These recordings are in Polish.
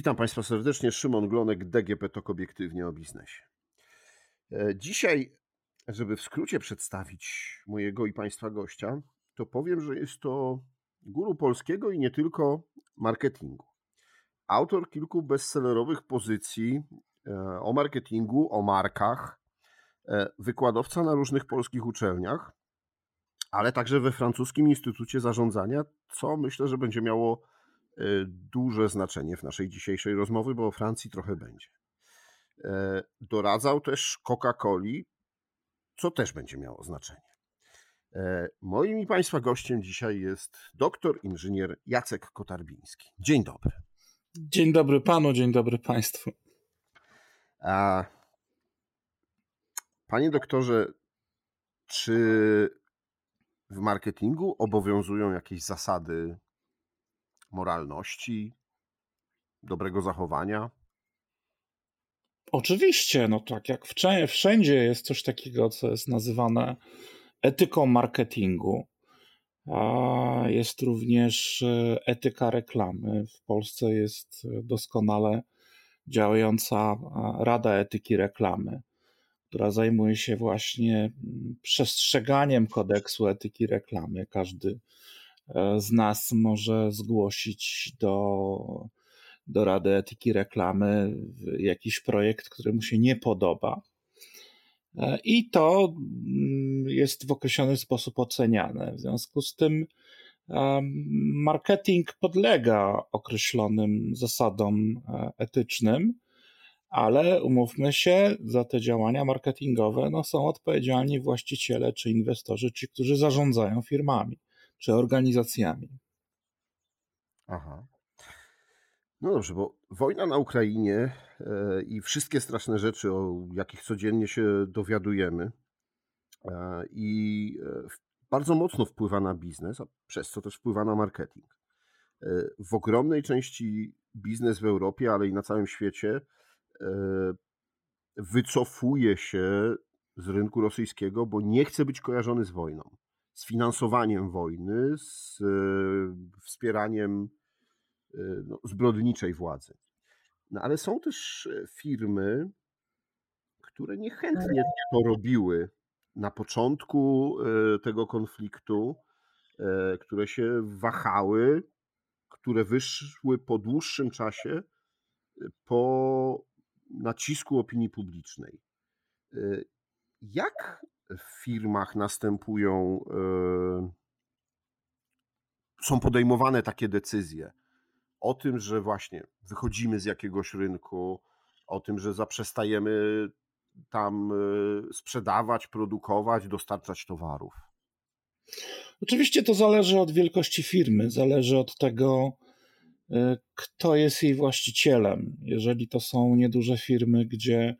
Witam Państwa serdecznie. Szymon Glonek, DGP TOK Obiektywnie o biznesie. E, dzisiaj, żeby w skrócie przedstawić mojego i Państwa gościa, to powiem, że jest to guru polskiego i nie tylko marketingu. Autor kilku bestsellerowych pozycji e, o marketingu, o markach, e, wykładowca na różnych polskich uczelniach, ale także we francuskim Instytucie Zarządzania, co myślę, że będzie miało duże znaczenie w naszej dzisiejszej rozmowie, bo o Francji trochę będzie. E, doradzał też Coca-Coli, co też będzie miało znaczenie. E, moim i Państwa gościem dzisiaj jest doktor inżynier Jacek Kotarbiński. Dzień dobry. Dzień dobry panu, dzień dobry państwu. A, panie doktorze, czy w marketingu obowiązują jakieś zasady moralności, dobrego zachowania? Oczywiście, no tak jak wszędzie jest coś takiego, co jest nazywane etyką marketingu. A jest również e, etyka reklamy. W Polsce jest doskonale działająca e, Rada Etyki Reklamy, która zajmuje się właśnie mm, przestrzeganiem kodeksu etyki reklamy. Każdy E, z nas może zgłosić do, do Rady Etyki Reklamy jakiś projekt, który mu się nie podoba. E, I to mm, jest w określony sposób oceniane. W związku z tym marketing podlega określonym zasadom e, etycznym, ale umówmy się, za te działania marketingowe no, są odpowiedzialni właściciele czy inwestorzy, ci, którzy zarządzają firmami czy organizacjami. Aha. No dobrze, bo wojna na Ukrainie e, i wszystkie straszne rzeczy, o jakich codziennie się dowiadujemy, e, i e, bardzo mocno wpływa na biznes, a przez co też wpływa na marketing. W ogromnej części biznes w Europie, ale i na całym świecie wycofuje się z rynku rosyjskiego, bo nie chce być kojarzony z wojną z finansowaniem wojny, z e, wspieraniem e, no, zbrodniczej władzy. No ale są też e, firmy, które niechętnie to robiły na początku tego konfliktu, które się wahały, które wyszły po dłuższym czasie po nacisku opinii publicznej. Jak w firmach następują, e, są podejmowane takie decyzje o tym, że właśnie wychodzimy z jakiegoś rynku, o tym, że zaprzestajemy tam e, sprzedawać, produkować, dostarczać towarów? Oczywiście to zależy od wielkości firmy, zależy od tego, e, kto jest jej właścicielem. Jeżeli to są nieduże firmy, gdzie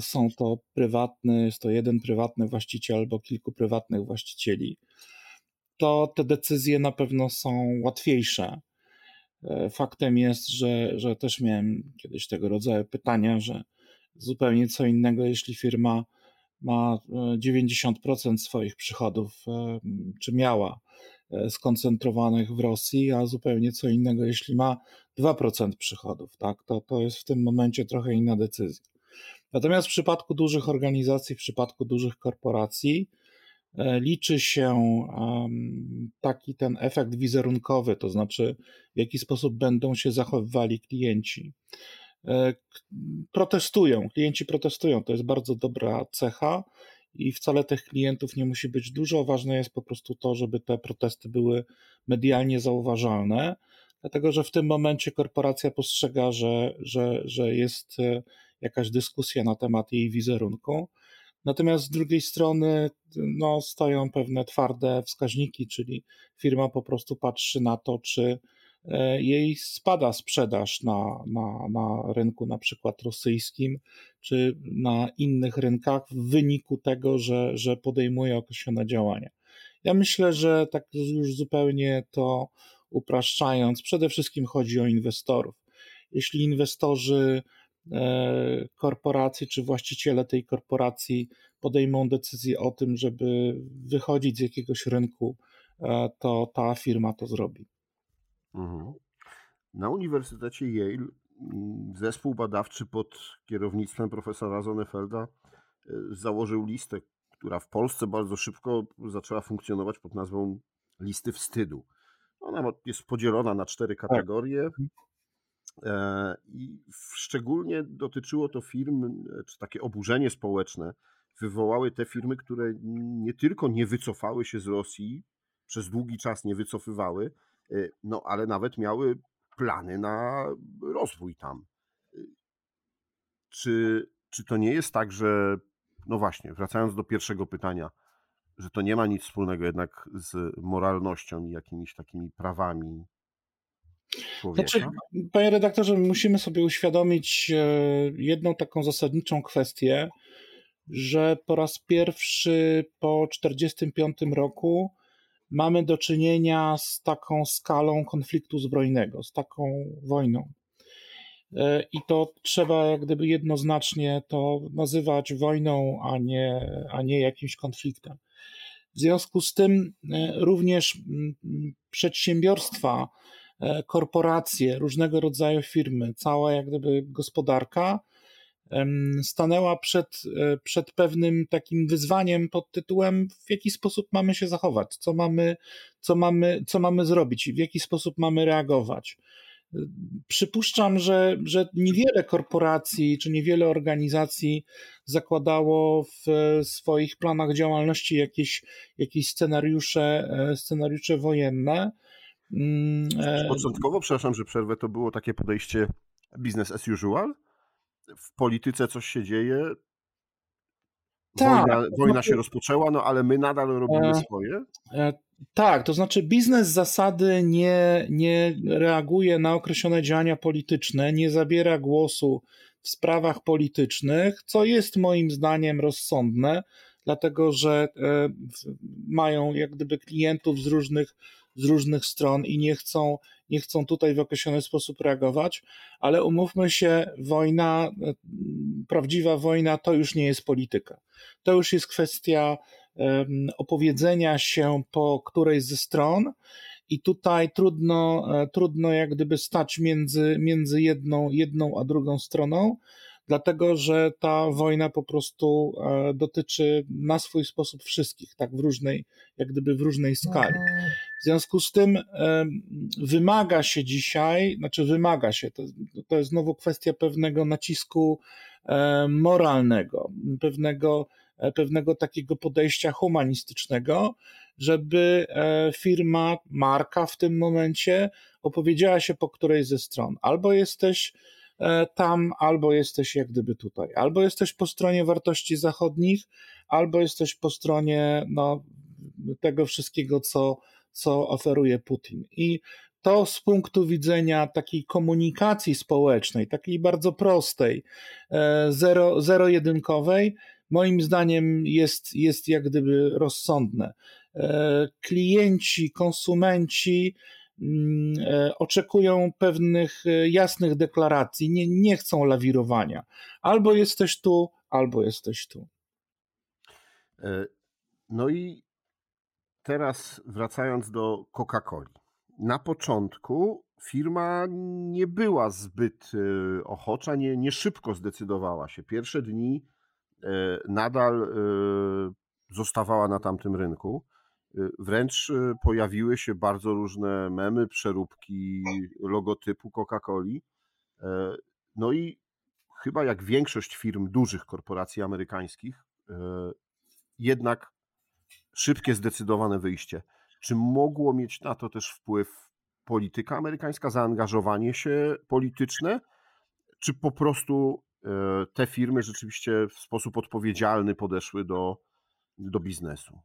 są to prywatne, jest to jeden prywatny właściciel albo kilku prywatnych właścicieli, to te decyzje na pewno są łatwiejsze. E, faktem jest, że, że też miałem kiedyś tego rodzaju pytania, że zupełnie co innego, jeśli firma ma 90% e, swoich przychodów, czy miała skoncentrowanych w Rosji, a zupełnie co innego, jeśli ma 2% przychodów, tak? to, to jest w tym momencie trochę inna decyzja. Natomiast w przypadku dużych organizacji, w przypadku dużych korporacji, e, liczy się taki ten efekt wizerunkowy, to znaczy w jaki sposób będą się zachowywali klienci. E, protestują, klienci protestują, to jest bardzo dobra cecha i wcale tych klientów nie musi być dużo. Ważne jest po prostu to, żeby te protesty były medialnie zauważalne, dlatego że w tym momencie korporacja postrzega, że, że, że jest e, jakaś dyskusja na temat jej wizerunku. Natomiast z drugiej strony no, stoją pewne twarde wskaźniki, czyli firma po prostu patrzy na to, czy e, jej spada sprzedaż na, na, na rynku na przykład rosyjskim, czy na innych rynkach w wyniku tego, że, że podejmuje określone działania. Ja myślę, że tak już zupełnie to upraszczając, przede wszystkim chodzi o inwestorów. Jeśli inwestorzy korporacji czy właściciele tej korporacji podejmą decyzję o tym, żeby wychodzić z jakiegoś rynku, e, to ta firma to zrobi. Mhm. na Uniwersytecie Yale mm, zespół badawczy pod kierownictwem profesora Zonefelda e, założył listę, która w Polsce bardzo szybko zaczęła funkcjonować pod nazwą listy wstydu. Ona jest podzielona na cztery tak. kategorie. E, I szczególnie dotyczyło to firm, czy takie oburzenie społeczne wywołały te firmy, które nie tylko nie wycofały się z Rosji, przez długi czas nie wycofywały, e, no ale nawet miały plany na rozwój tam. E, czy, czy to nie jest tak, że, no właśnie, wracając do pierwszego pytania, że to nie ma nic wspólnego jednak z moralnością i jakimiś takimi prawami człowieka? Znaczy, panie redaktorze, musimy sobie uświadomić e, jedną taką zasadniczą kwestię, że po raz pierwszy po 1945 roku mamy do czynienia z taką skalą konfliktu zbrojnego, z taką wojną. E, I to trzeba jak gdyby jednoznacznie to nazywać wojną, a nie, a nie jakimś konfliktem. W związku z tym e, również przedsiębiorstwa, korporacje, różnego rodzaju firmy, cała jak gdyby gospodarka stanęła przed, e, przed pewnym takim wyzwaniem pod tytułem, w jaki sposób mamy się zachować, co mamy, co mamy, co mamy zrobić i w jaki sposób mamy reagować. Przypuszczam, że, że niewiele korporacji czy niewiele organizacji zakładało w swoich planach działalności jakieś, jakieś scenariusze, e, scenariusze wojenne. Mm, e, początkowo, przepraszam, że przerwę, to było takie podejście business as usual? W polityce coś się dzieje, tak, wojna, wojna się rozpoczęła, no ale my nadal robimy e, swoje. Tak, to znaczy biznes zasady nie, nie reaguje na określone działania polityczne, nie zabiera głosu w sprawach politycznych, co jest moim zdaniem rozsądne, dlatego że e, mają jak gdyby klientów z różnych, z różnych stron i nie chcą, nie chcą tutaj w określony sposób reagować, ale umówmy się, wojna, e, prawdziwa wojna to już nie jest polityka. To już jest kwestia opowiedzenia się po którejś ze stron. I tutaj trudno, e, trudno jak gdyby stać między, między jedną, jedną a drugą stroną, dlatego że ta wojna po prostu e, dotyczy na swój sposób wszystkich, tak w różnej, jak gdyby w różnej skali. W związku z tym wymaga się dzisiaj, znaczy wymaga się, to, to jest znowu kwestia pewnego nacisku moralnego, pewnego E, pewnego takiego podejścia humanistycznego, żeby e, firma, marka w tym momencie opowiedziała się po której ze stron. Albo jesteś e, tam, albo jesteś jak gdyby tutaj. Albo jesteś po stronie wartości zachodnich, albo jesteś po stronie no, tego wszystkiego, co, co oferuje Putin. I to z punktu widzenia takiej komunikacji społecznej, takiej bardzo prostej, zero, zero-jedynkowej, moim zdaniem jest, jest jak gdyby rozsądne. E, klienci, konsumenci mm, e, oczekują pewnych e, jasnych deklaracji, nie, nie chcą lawirowania. Albo jesteś tu, albo jesteś tu. No i teraz wracając do Coca-Coli. Na początku firma nie była zbyt ochocza, nie, nie szybko zdecydowała się. Pierwsze dni E, nadal e, zostawała na tamtym rynku. E, wręcz pojawiły się bardzo różne memy, przeróbki logotypu Coca-Coli. No i chyba jak większość firm dużych korporacji amerykańskich, jednak szybkie, zdecydowane wyjście. Czy mogło mieć na to też wpływ polityka amerykańska, zaangażowanie się polityczne, czy po prostu E, te firmy rzeczywiście w sposób odpowiedzialny podeszły do, do biznesu.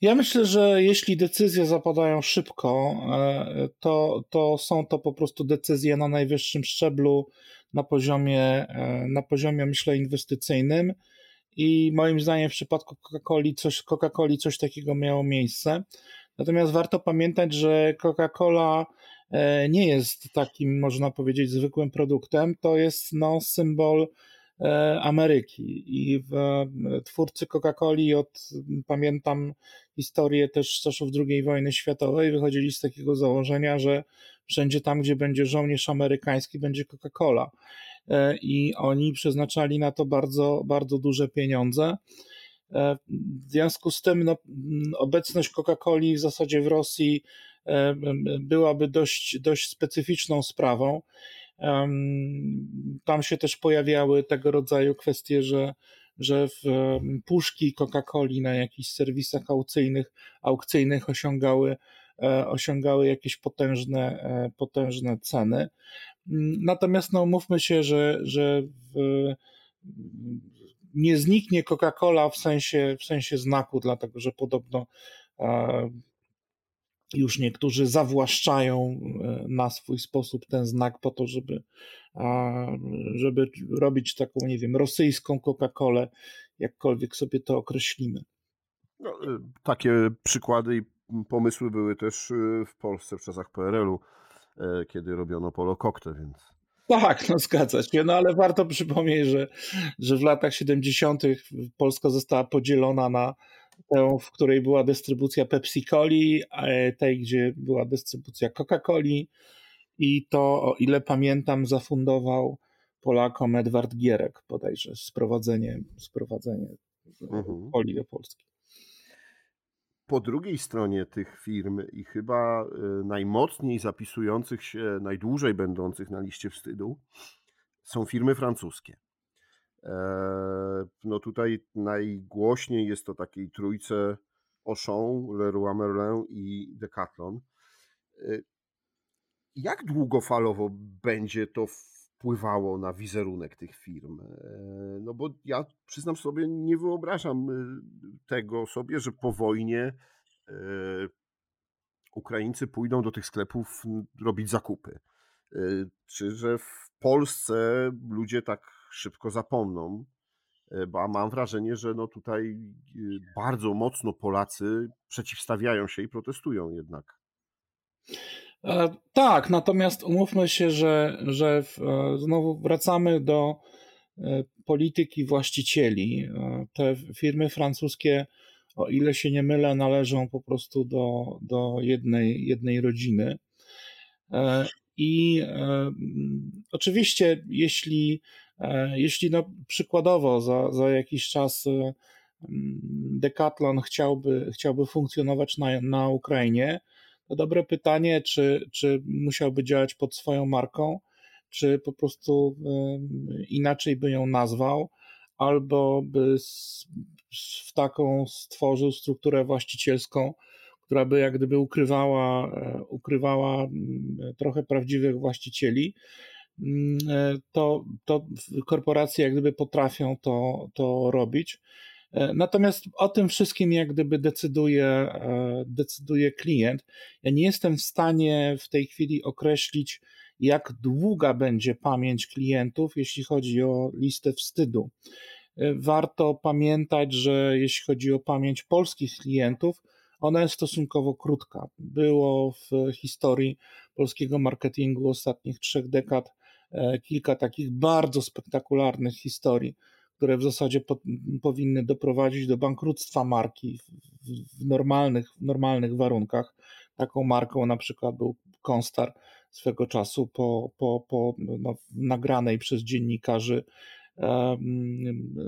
Ja myślę, że jeśli decyzje zapadają szybko, e, to, to są to po prostu decyzje na najwyższym szczeblu, na poziomie, e, na poziomie myślę, inwestycyjnym. I moim zdaniem w przypadku Coca-Coli coś, Coca-Coli coś takiego miało miejsce. Natomiast warto pamiętać, że Coca-Cola E, nie jest takim, można powiedzieć, zwykłym produktem. To jest no, symbol Ameryki. I w, twórcy Coca-Coli od, pamiętam historię też z czasów II wojny światowej, wychodzili z takiego założenia, że wszędzie tam, gdzie będzie żołnierz amerykański, będzie Coca-Cola. I oni przeznaczali na to bardzo, bardzo duże pieniądze. W związku z tym no, obecność Coca-Coli w zasadzie w Rosji byłaby dość, dość specyficzną sprawą. Tam się też pojawiały tego rodzaju kwestie, że, że w puszki Coca-Coli na jakichś serwisach aukcyjnych, aukcyjnych osiągały, e, osiągały jakieś potężne, e, potężne ceny. Natomiast no, mówmy się, że, że w, nie zniknie Coca-Cola w sensie, w sensie znaku, dlatego że podobno e, już niektórzy zawłaszczają e, na swój sposób ten znak po to, żeby, żeby robić taką, nie wiem, rosyjską Coca-Colę, jakkolwiek sobie to określimy. No, e, takie przykłady i pomysły były też w Polsce w czasach PRL-u, kiedy robiono polo kokte, więc tak, no zgadza się, no ale warto przypomnieć, że, że w latach 70. Polska została podzielona na tę, w której była dystrybucja Pepsi-Coli, tej, gdzie była dystrybucja Coca-Coli i to, o ile pamiętam, zafundował Polakom Edward Gierek bodajże sprowadzenie, sprowadzenie mhm. coli do Polski po drugiej stronie tych firm i chyba y, najmocniej zapisujących się, najdłużej będących na liście wstydu są firmy francuskie. E, no tutaj najgłośniej jest to takiej trójce Auchan, Leroy Merlin i Decathlon. E, jak długofalowo będzie to wpływało na wizerunek tych firm. E, no bo ja przyznam sobie, nie wyobrażam y, tego sobie, że po wojnie e, Ukraińcy pójdą do tych sklepów robić zakupy. E, czy że w Polsce ludzie tak szybko zapomną, bo mam wrażenie, że no tutaj y, bardzo mocno Polacy przeciwstawiają się i protestują jednak. E, tak, natomiast umówmy się, że, że e, znowu wracamy do e, polityki właścicieli. Te firmy francuskie, o ile się nie mylę, należą po prostu do, do jednej, jednej rodziny. I oczywiście, jeśli, jeśli no przykładowo za, za jakiś czas Decathlon chciałby, chciałby funkcjonować na, na Ukrainie, dobre pytanie, czy, czy musiałby działać pod swoją marką, czy po prostu inaczej by ją nazwał, albo by w taką stworzył strukturę właścicielską, która by jak gdyby ukrywała, e, ukrywała trochę prawdziwych właścicieli, mm, e, to, to korporacje jak gdyby potrafią to, to robić. E, natomiast o tym wszystkim jak gdyby decyduje, e, decyduje klient. Ja nie jestem w stanie w tej chwili określić, jak długa będzie pamięć klientów, jeśli chodzi o listę wstydu. E, warto pamiętać, że jeśli chodzi o pamięć polskich klientów, ona jest stosunkowo krótka. Było w historii polskiego marketingu ostatnich trzech dekad kilka takich bardzo spektakularnych historii które w zasadzie po, powinny doprowadzić do bankructwa marki w, w, normalnych, w normalnych warunkach. Taką marką na przykład był Konstar swego czasu po, po, po no, nagranej przez dziennikarzy e,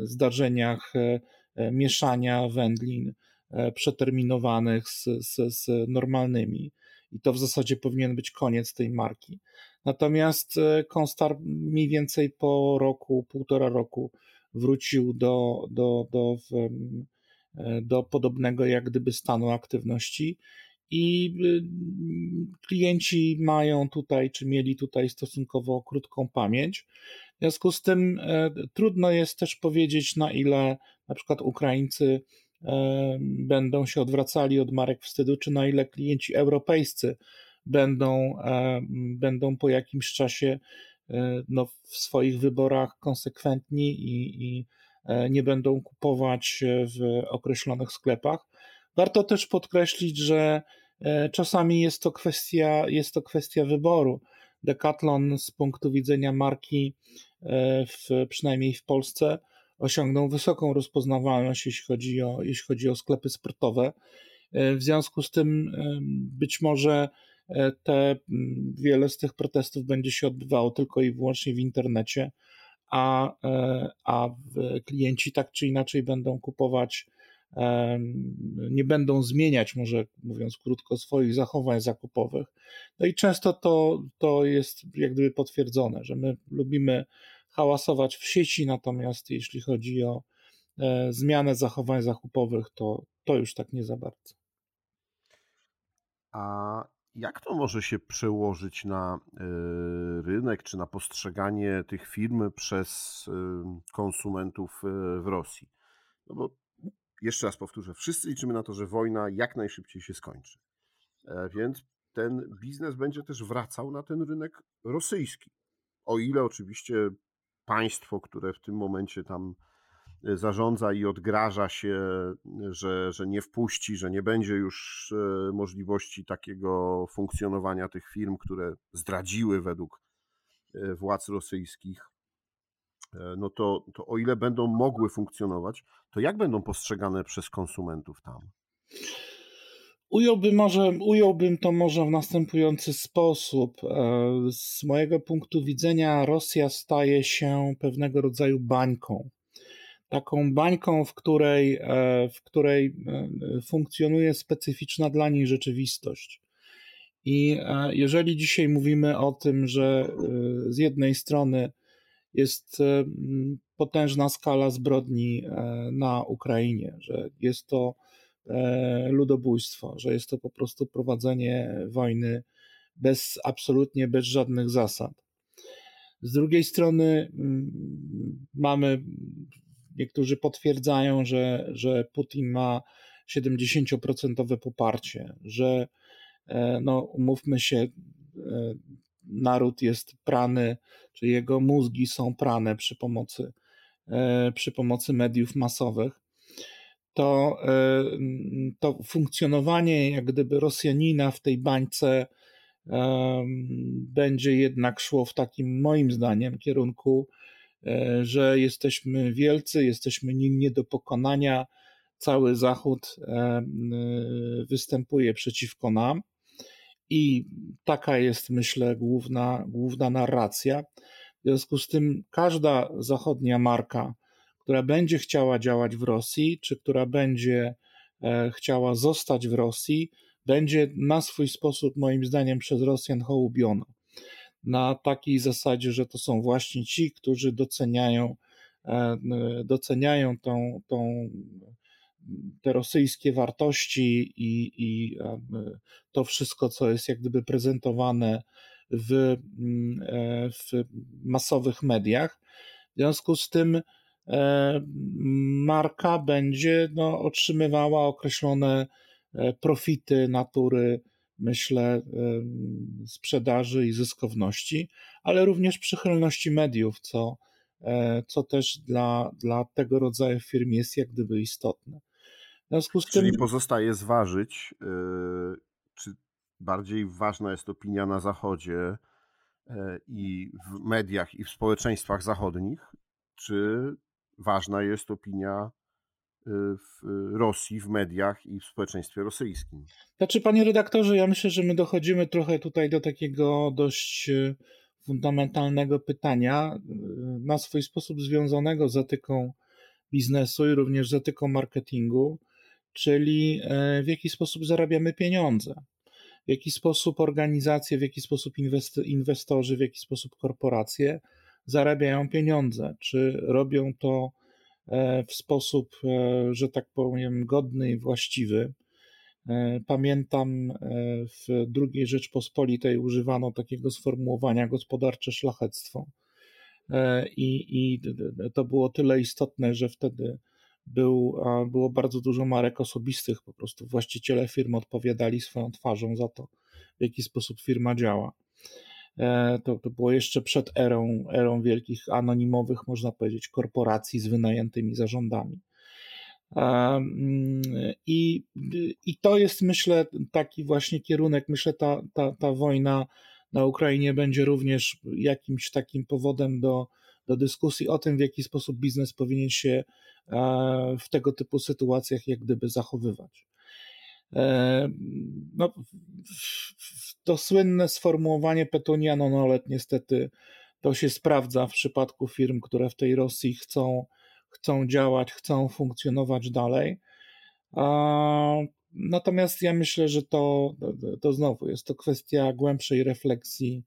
zdarzeniach e, mieszania wędlin e, przeterminowanych z, z, z normalnymi. I to w zasadzie powinien być koniec tej marki. Natomiast e, Konstar mniej więcej po roku, półtora roku wrócił do, do, do, e, do podobnego jak gdyby stanu aktywności i y, klienci mają tutaj, czy mieli tutaj stosunkowo krótką pamięć. W związku z tym e, trudno jest też powiedzieć, na ile na przykład Ukraińcy e, będą się odwracali od marek wstydu, czy na ile klienci europejscy będą, będą po jakimś czasie no, w swoich wyborach konsekwentni i, i e, nie będą kupować w określonych sklepach. Warto też podkreślić, że e, czasami jest to kwestia, jest to kwestia wyboru. Decathlon z punktu widzenia marki w, przynajmniej w Polsce, osiągną wysoką rozpoznawalność, jeśli chodzi o, jeśli chodzi o sklepy sportowe. W związku z tym być może te wiele z tych protestów będzie się odbywało tylko i wyłącznie w internecie, a, a klienci tak czy inaczej będą kupować nie będą zmieniać, może mówiąc krótko, swoich zachowań zakupowych. No i często to, to jest jak gdyby potwierdzone, że my lubimy hałasować w sieci, natomiast jeśli chodzi o e, zmianę zachowań zakupowych, to, to już tak nie za bardzo. A jak to może się przełożyć na e, rynek czy na postrzeganie tych firm przez e, konsumentów w Rosji? No bo jeszcze raz powtórzę, wszyscy liczymy na to, że wojna jak najszybciej się skończy. E, więc ten biznes będzie też wracał na ten rynek rosyjski. O ile oczywiście państwo, które w tym momencie tam e, zarządza i odgraża się, że, że nie wpuści, że nie będzie już e, możliwości takiego funkcjonowania tych firm, które zdradziły według władz rosyjskich no to, to o ile będą mogły funkcjonować, to jak będą postrzegane przez konsumentów tam? Ująłbym, może, ująłbym to może w następujący sposób. E, z mojego punktu widzenia Rosja staje się pewnego rodzaju bańką. Taką bańką, w której, e, w której funkcjonuje specyficzna dla niej rzeczywistość. I jeżeli dzisiaj mówimy o tym, że z jednej strony jest e, potężna skala zbrodni e, na Ukrainie, że jest to e, ludobójstwo, że jest to po prostu prowadzenie wojny bez absolutnie bez żadnych zasad. Z drugiej strony mamy, niektórzy potwierdzają, że, że Putin ma 70% poparcie, że no, umówmy się, naród jest prany, czy jego mózgi są prane przy pomocy, e, przy pomocy mediów masowych, to, e, to funkcjonowanie jak gdyby Rosjanina w tej bańce e, będzie jednak szło w takim moim zdaniem kierunku, że jesteśmy wielcy, jesteśmy nie do pokonania, cały Zachód występuje przeciwko nam. I taka jest, myślę, główna, główna narracja. W związku z tym każda zachodnia marka, która będzie chciała działać w Rosji, czy która będzie e, chciała zostać w Rosji, będzie na swój sposób, moim zdaniem, przez Rosjan hołubiona. Na takiej zasadzie, że to są właśnie ci, którzy doceniają, e, doceniają tą, tą te rosyjskie wartości i, i to wszystko, co jest jak gdyby prezentowane w, mm, e, w masowych mediach. W związku z tym e, marka będzie no, otrzymywała określone e, profity natury, myślę, sprzedaży i zyskowności, ale również przychylności mediów, co, co też dla, dla tego rodzaju firm jest jak gdyby istotne. W związku z tym... Czyli pozostaje zważyć, yy, czy bardziej ważna jest opinia na Zachodzie yy, i w mediach i w społeczeństwach zachodnich, czy ważna jest opinia w Rosji, w mediach i w społeczeństwie rosyjskim. Znaczy, panie redaktorze, ja myślę, że my dochodzimy trochę tutaj do takiego dość fundamentalnego pytania, na swój sposób związanego z etyką biznesu i również z etyką marketingu czyli e, w jaki sposób zarabiamy pieniądze, w jaki sposób organizacje, w jaki sposób inwestorzy, w jaki sposób korporacje zarabiają pieniądze, czy robią to w sposób, e, że tak powiem, godny i właściwy. Pamiętam w II Rzeczpospolitej używano takiego sformułowania gospodarcze szlachectwo. I, I to było tyle istotne, że wtedy był, było bardzo dużo marek osobistych, po prostu właściciele firmy odpowiadali swoją twarzą za to, w jaki sposób firma działa. E, to, to było jeszcze przed erą, erą wielkich anonimowych, można powiedzieć, korporacji z wynajętymi zarządami. E, mm, I, I to jest, myślę, taki właśnie kierunek. Myślę, ta, ta, ta wojna na Ukrainie będzie również jakimś takim powodem do, do dyskusji o tym, w jaki sposób biznes powinien się e, w tego typu sytuacjach jak gdyby zachowywać. E, no, to słynne sformułowanie Petunia non niestety to się sprawdza w przypadku firm, które w tej Rosji chcą, chcą działać, chcą funkcjonować dalej. Natomiast ja myślę, że to, to znowu jest to kwestia głębszej refleksji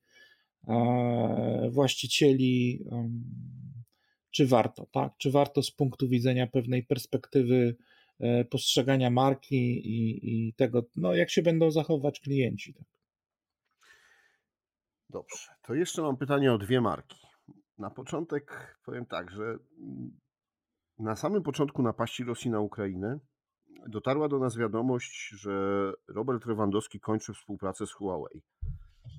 właścicieli, czy warto, tak? Czy warto z punktu widzenia pewnej perspektywy e, postrzegania marki i, i tego, no jak się będą zachować klienci. Tak? Dobrze, to jeszcze mam pytanie o dwie marki. Na początek powiem tak, że na samym początku napaści Rosji na Ukrainę dotarła do nas wiadomość, że Robert Lewandowski kończy współpracę z Huawei.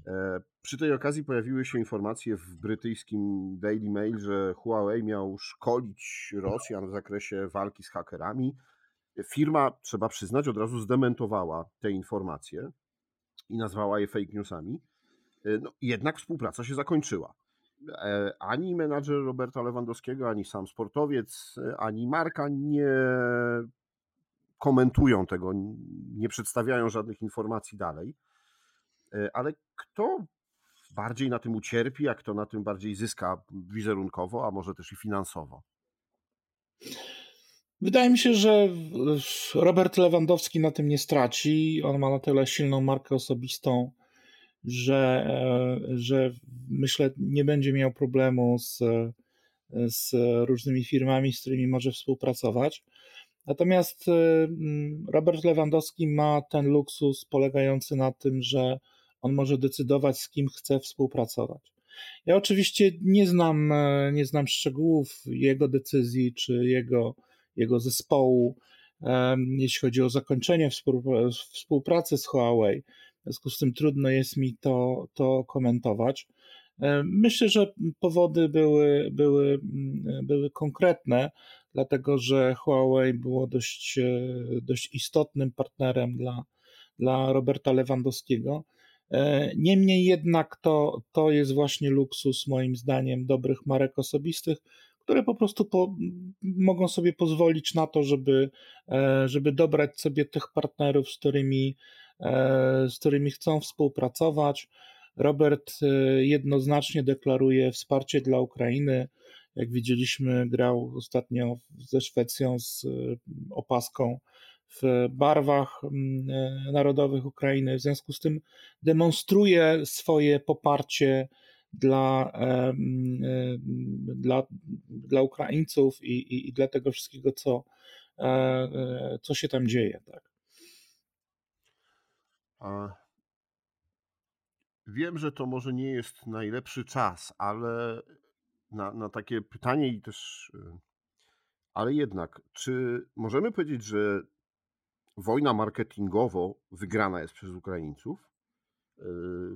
E, przy tej okazji pojawiły się informacje w brytyjskim Daily Mail, że Huawei miał szkolić Rosjan w zakresie walki z hakerami. Firma, trzeba przyznać, od razu zdementowała te informacje i nazwała je fake newsami. E, no, jednak współpraca się zakończyła. E, ani menadżer Roberta Lewandowskiego, ani sam sportowiec, ani marka nie komentują tego, nie przedstawiają żadnych informacji dalej. E, ale kto bardziej na tym ucierpi, a kto na tym bardziej zyska wizerunkowo, a może też i finansowo? Wydaje mi się, że Robert Lewandowski na tym nie straci. On ma na tyle silną markę osobistą, że, e, że myślę, nie będzie miał problemu z, z różnymi firmami, z którymi może współpracować. Natomiast e, Robert Lewandowski ma ten luksus polegający na tym, że on może decydować, z kim chce współpracować. Ja oczywiście nie znam, e, nie znam szczegółów jego decyzji czy jego, jego zespołu, jeśli chodzi o zakończenie współpracy z Huawei. W związku z tym trudno jest mi to, to komentować. Myślę, że powody były, były, były konkretne, dlatego że Huawei było dość, e, dość istotnym partnerem dla, dla Roberta Lewandowskiego. E, niemniej jednak to, to jest właśnie luksus, moim zdaniem, dobrych marek osobistych, które po prostu po, mogą sobie pozwolić na to, żeby, e, żeby dobrać sobie tych partnerów, z którymi, e, z którymi chcą współpracować. Robert jednoznacznie deklaruje wsparcie dla Ukrainy. Jak widzieliśmy, grał ostatnio ze Szwecją z opaską w barwach e, narodowych Ukrainy. W związku z tym demonstruje swoje poparcie dla, e, e, dla, dla Ukraińców i, i, i dla tego wszystkiego, co, co się tam dzieje. Tak. Wiem, że to może nie jest najlepszy czas, ale na, na takie pytanie i też. Ale jednak, czy możemy powiedzieć, że wojna marketingowo wygrana jest przez Ukraińców, e,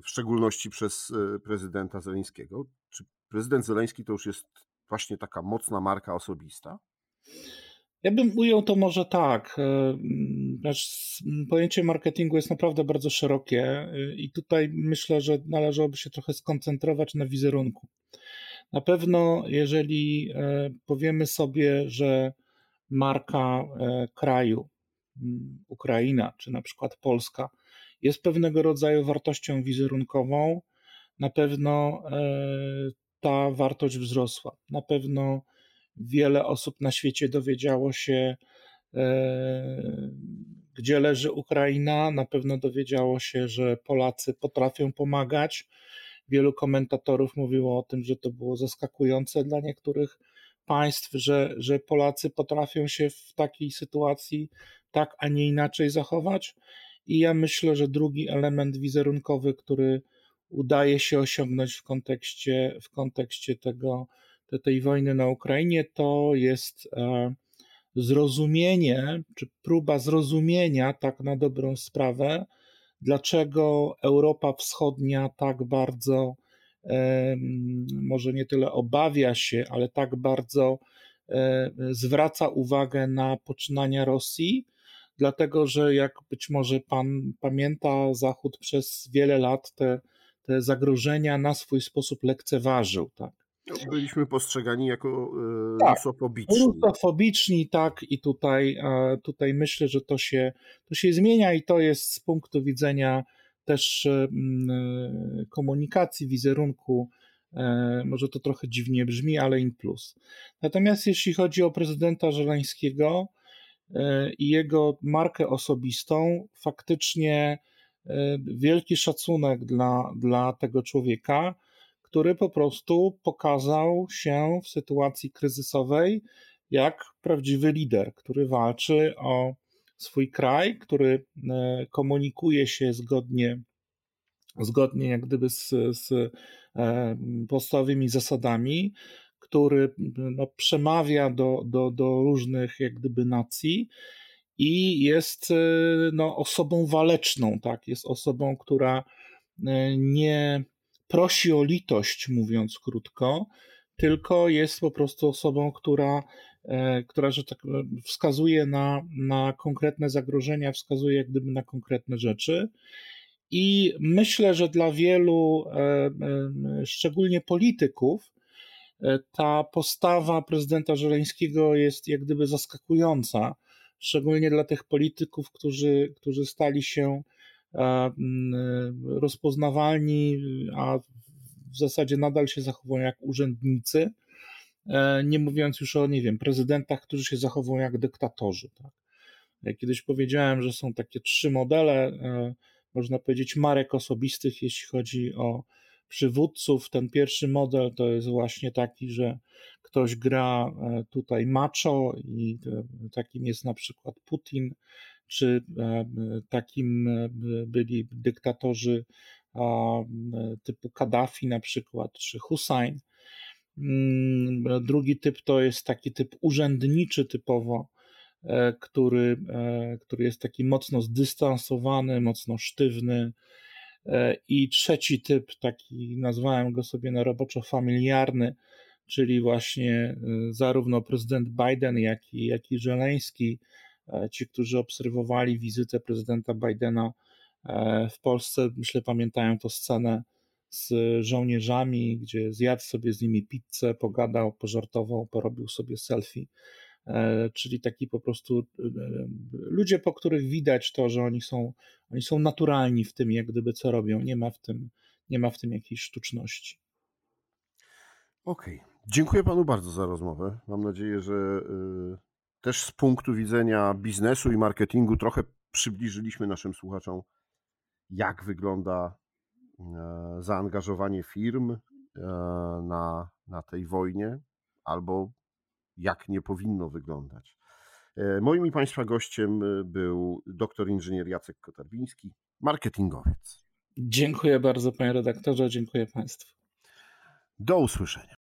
w szczególności przez e, prezydenta Zeleńskiego. Czy prezydent Zeleński to już jest właśnie taka mocna marka osobista? Ja bym ujął to może tak. E, pojęcie marketingu jest naprawdę bardzo szerokie i tutaj myślę, że należałoby się trochę skoncentrować na wizerunku. Na pewno, jeżeli powiemy sobie, że marka kraju Mm, Ukraina czy na przykład Polska jest pewnego rodzaju wartością wizerunkową, na pewno e, ta wartość wzrosła. Na pewno wiele osób na świecie dowiedziało się, e, gdzie leży Ukraina, na pewno dowiedziało się, że Polacy potrafią pomagać. Wielu komentatorów mówiło o tym, że to było zaskakujące dla niektórych państw, że, że Polacy potrafią się w takiej sytuacji tak, a nie inaczej zachować. I ja myślę, że drugi element wizerunkowy, który udaje się osiągnąć w kontekście, w kontekście tego, tej wojny na Ukrainie, to jest e, zrozumienie, czy próba zrozumienia, tak na dobrą sprawę, dlaczego Europa Wschodnia tak bardzo, może nie tyle obawia się, ale tak bardzo e, zwraca uwagę na poczynania Rosji dlatego że jak być może Pan pamięta, Zachód przez wiele lat te, te zagrożenia na swój sposób lekceważył. Tak? Byliśmy postrzegani jako e, tak, rusofobiczni. Rusofobiczni, tak, i tutaj, tutaj myślę, że to się, to się zmienia i to jest z punktu widzenia też e, komunikacji, wizerunku. E, może to trochę dziwnie brzmi, ale in plus. Natomiast jeśli chodzi o prezydenta Żeleńskiego i jego markę osobistą, faktycznie wielki szacunek dla, dla tego człowieka który po prostu pokazał się w sytuacji kryzysowej jak prawdziwy lider, który walczy o swój kraj, który e, komunikuje się zgodnie, zgodnie jak gdyby z, z e, podstawowymi zasadami, który no, przemawia do, do, do różnych jak gdyby nacji i jest e, no, osobą waleczną, tak? jest osobą, która nie prosi o litość, mówiąc krótko, tylko jest po prostu osobą, która, e, która że tak e, wskazuje na, na konkretne zagrożenia, wskazuje jak gdyby na konkretne rzeczy. I myślę, że dla wielu, e, szczególnie polityków, ta postawa prezydenta Żeleńskiego jest jak gdyby zaskakująca, szczególnie dla tych polityków, którzy, którzy stali się rozpoznawalni, a w zasadzie nadal się zachowują jak urzędnicy, e, nie mówiąc już o, nie wiem, prezydentach, którzy się zachowują jak dyktatorzy. Tak? Ja kiedyś powiedziałem, że są takie trzy modele, e, można powiedzieć, marek osobistych, jeśli chodzi o przywódców. Ten pierwszy model to jest właśnie taki, że ktoś gra e, tutaj macho i takim jest na przykład Putin, czy e, takim e, byli dyktatorzy typu Kaddafi na przykład, czy Hussein. Mm, drugi typ to jest taki typ urzędniczy typowo, e, który, który jest taki mocno zdystansowany, mocno sztywny. I trzeci typ, taki nazwałem go sobie na roboczo familiarny, czyli właśnie zarówno prezydent Biden, jak i, jak i Żeleński E, ci, którzy obserwowali wizytę prezydenta Bidena e, w Polsce, myślę, pamiętają tę scenę z żołnierzami, gdzie zjadł sobie z nimi pizzę, pogadał, pożartował, porobił sobie selfie. E, czyli taki po prostu ludzie, po których widać to, że oni są, oni są naturalni w tym, jak gdyby co robią. Nie ma w tym, nie ma w tym jakiejś sztuczności. Okej. Okay. Dziękuję panu bardzo za rozmowę. Mam nadzieję, że też z punktu widzenia biznesu i marketingu trochę przybliżyliśmy naszym słuchaczom, jak wygląda e, zaangażowanie firm e, na, na tej wojnie, albo jak nie powinno wyglądać. E, moim i Państwa gościem był doktor inżynier Jacek Kotarbiński, marketingowiec. Dziękuję bardzo, panie redaktorze, dziękuję Państwu. Do usłyszenia.